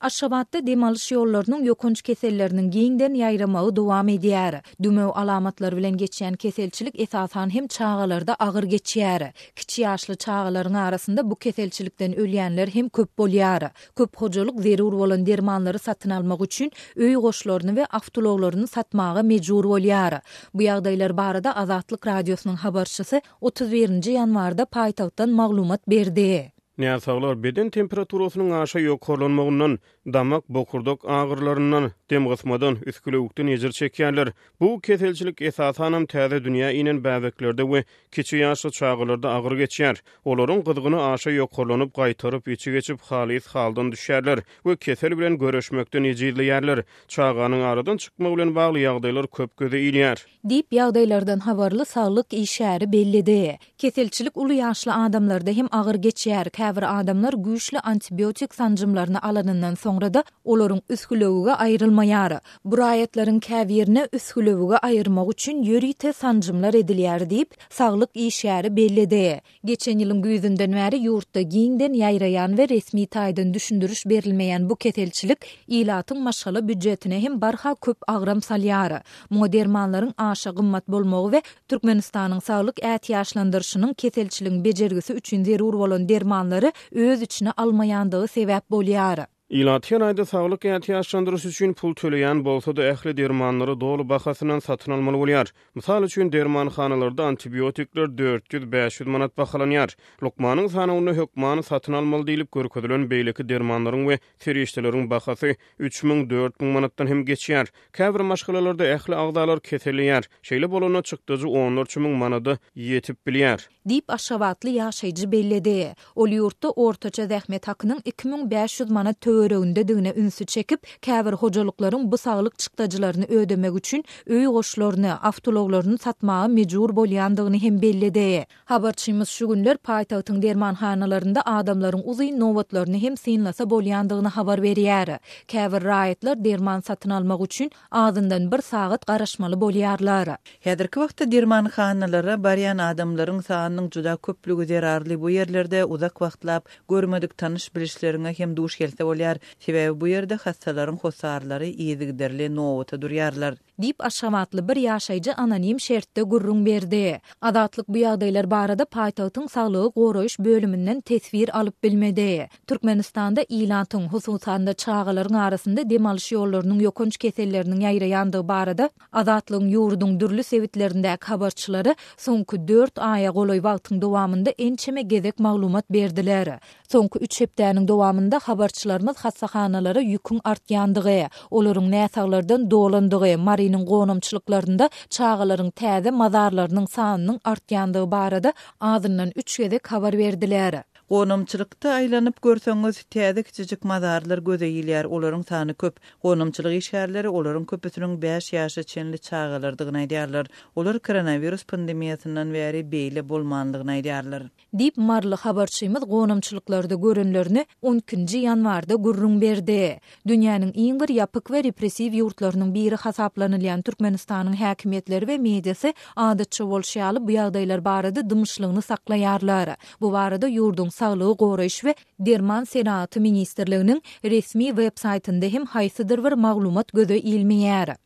Aşgabatda dem alyş ýollarynyň ýokanç keselleriniň giňden ýaýramagy dowam edýär. Dümew alamatlary bilen geçýän keselçilik esasan hem çagalarda agyr geçýär. Kiçi ýaşly çagalaryň arasynda bu keselçilikden ölýänler hem köp bolýar. Köp hojalyk zerur bolan dermanlary satyn almak üçin öý goşlaryny we awtoulaglaryny satmaga mejbur bolýar. Bu ýagdaýlar barada Azatlyk Radiosynyň habarçysy otuz birinji ýanwarda paýtagtdan maglumat berdi. Näsaglar beden temperaturasynyň aşa ýokarlanmagyndan, damak, bokurdak agyrylaryndan, demgysmadan, üsgülewükden ejir çekýärler. Bu keselçilik esasanam täze dünýä inen bäbeklerde we kiçi ýaşly çagalarda agyr geçýär. Olaryň gyzgyny aşa ýokarlanyp, gaýtaryp, içi geçip, halys haldan düşýärler we kesel bilen göreşmekden ejizleýärler. Çaganyň aradan çykmagy bilen bagly ýagdaýlar köp göze ilýär. diýip, ýagdaýlardan habarly saglyk işgäri belledi. Keselçilik uly ýaşly adamlarda hem agyr geçýär, käbir adamlar güýçli antibiotik sanjymlaryny alanyndan soňra-da, olaryň üsgülewigi aýrylmaýar. Bu raýatlaryň käbirine üsgülewigi aýyrmak üçin ýörite sanjymlar edilýär diýip, saglyk işgäri belledi. Geçen ýylyň güýzünden bäri ýurtda giňden ýaýraýan we resmi taýdan düşündiriş berilmeýän bu keselçilik ilatyň maşgala býujetine hem barha köp agram salýar. Muňa dermanlaryň aşa gymmat bolmagy we Türkmenistanyň saglyk ätiýaçlandyryşynyň keselçiligiň bejergisi üçin zerur bolan dermanlary öz içine almaýandygy sebäp bolýar. Ilat her aýda saglyk ätiýaçlandyryşy üçin pul töleýän bolsa-da, ähli dermanlary doly bahasyndan satyn almaly bolýar. Mysal üçin, dermanhanalarda antibiotikler dört ýüz, bäş ýüz manat bahalanýar. Lukmanyň sanawynda hökmany satyn almaly diýlip görkezilen beýleki dermanlaryň we serişdeleriň bahasy üç müň, dört müň manatdan hem geçýär. Käbir maşgalalarda ähli agzalar keselleýär. Şeýle bolanda çykdajy onlarça müň manada ýetip bilýär. diýip, aşgabatly ýaşaýjy belledi. Ol ýurtda ortaça zähmet hakynyň iki müň bäş ýüz manat töweregindedigine ünsi çekip, käbir hojalyklaryň bu saglyk çykdajylaryny ödemek üçin öý goşlaryny, awtoulaglaryny satmaga mejbur bolýandygyny hem belledi. Habarçymyz şu günler paýtagtyň dermanhanalarynda adamlaryň uzyn nobatlaryny hem synlasa bolýandygyny habar berýär. Käbir raýatlar derman satyn almak üçin Azyndan bir sagat garaşmaly bolýarlar. Häzirki wagtda dermanhanalara barýan adamlaryň sanynyň juda köplügi zerarly bu ýerlerde uzak wagtlap görmedik tanyş-bilişleriňe hem duş gelse bolýar, sebäbi bu ýerde hassalaryň hossarlary yzygiderli nobata durýarlar. Diýip, aşgabatly bir ýaşaýjy anonim şertde gürrüň berdi. Azatlyk bu ýagdaýlar barada paýtagtyň saglygy goraýyş bölüminden teswir alyp bilmedi. Türkmenistanda ilatyň, hususan-da, çagalaryň arasynda dem alyş ýollarynyň ýokanç keselleriniň ýaýraýandygy barada Azatlygyň ýurduň dürli sebitlerindäki habarçylary soňky dört aýa golaý wagtyň dowamynda ençeme gezek maglumat berdiler. Soňky üç hepdäniň dowamynda habarçylarymyz hassahanalara ýüküň artýandygy, olaryň näsaglardan dolandygy, Marynyň gonamçylyklarynda çagalaryň täze mazarlarynyň sanynyň artýandygy barada azyndan üç gezek habar berdiler. Gonamçylykda aýlanyp görseňiz, täze kiçijik mazarlar göze ilýär, olaryň sany köp. Gonamçylyk işgärleri olaryň köpüsiniň bäş ýaşa çenli çagalardygyny aýdýarlar. Olar koronawirus pandemiýasyndan bäri beýle bolmandygyny aýdýarlar. Diýip, maryly habarçymyz gonamçylyklarda görenlerini on ikinji ýanwarda gürrüň berdi. Dünýäniň iň bir ýapyk we repressiw ýurtlarynyň biri hasaplanylýan Türkmenistanyň häkimiýetleri we mediasy adatça bolşy ýaly bu ýagdaýlar barada dymyşlygyny saklaýarlar. Bu barada ýurduň Saglygy goraýyş we derman senagaty ministrliginiň resmi web-saýtynda hem haýsydyr bir maglumat göze ilmeýär.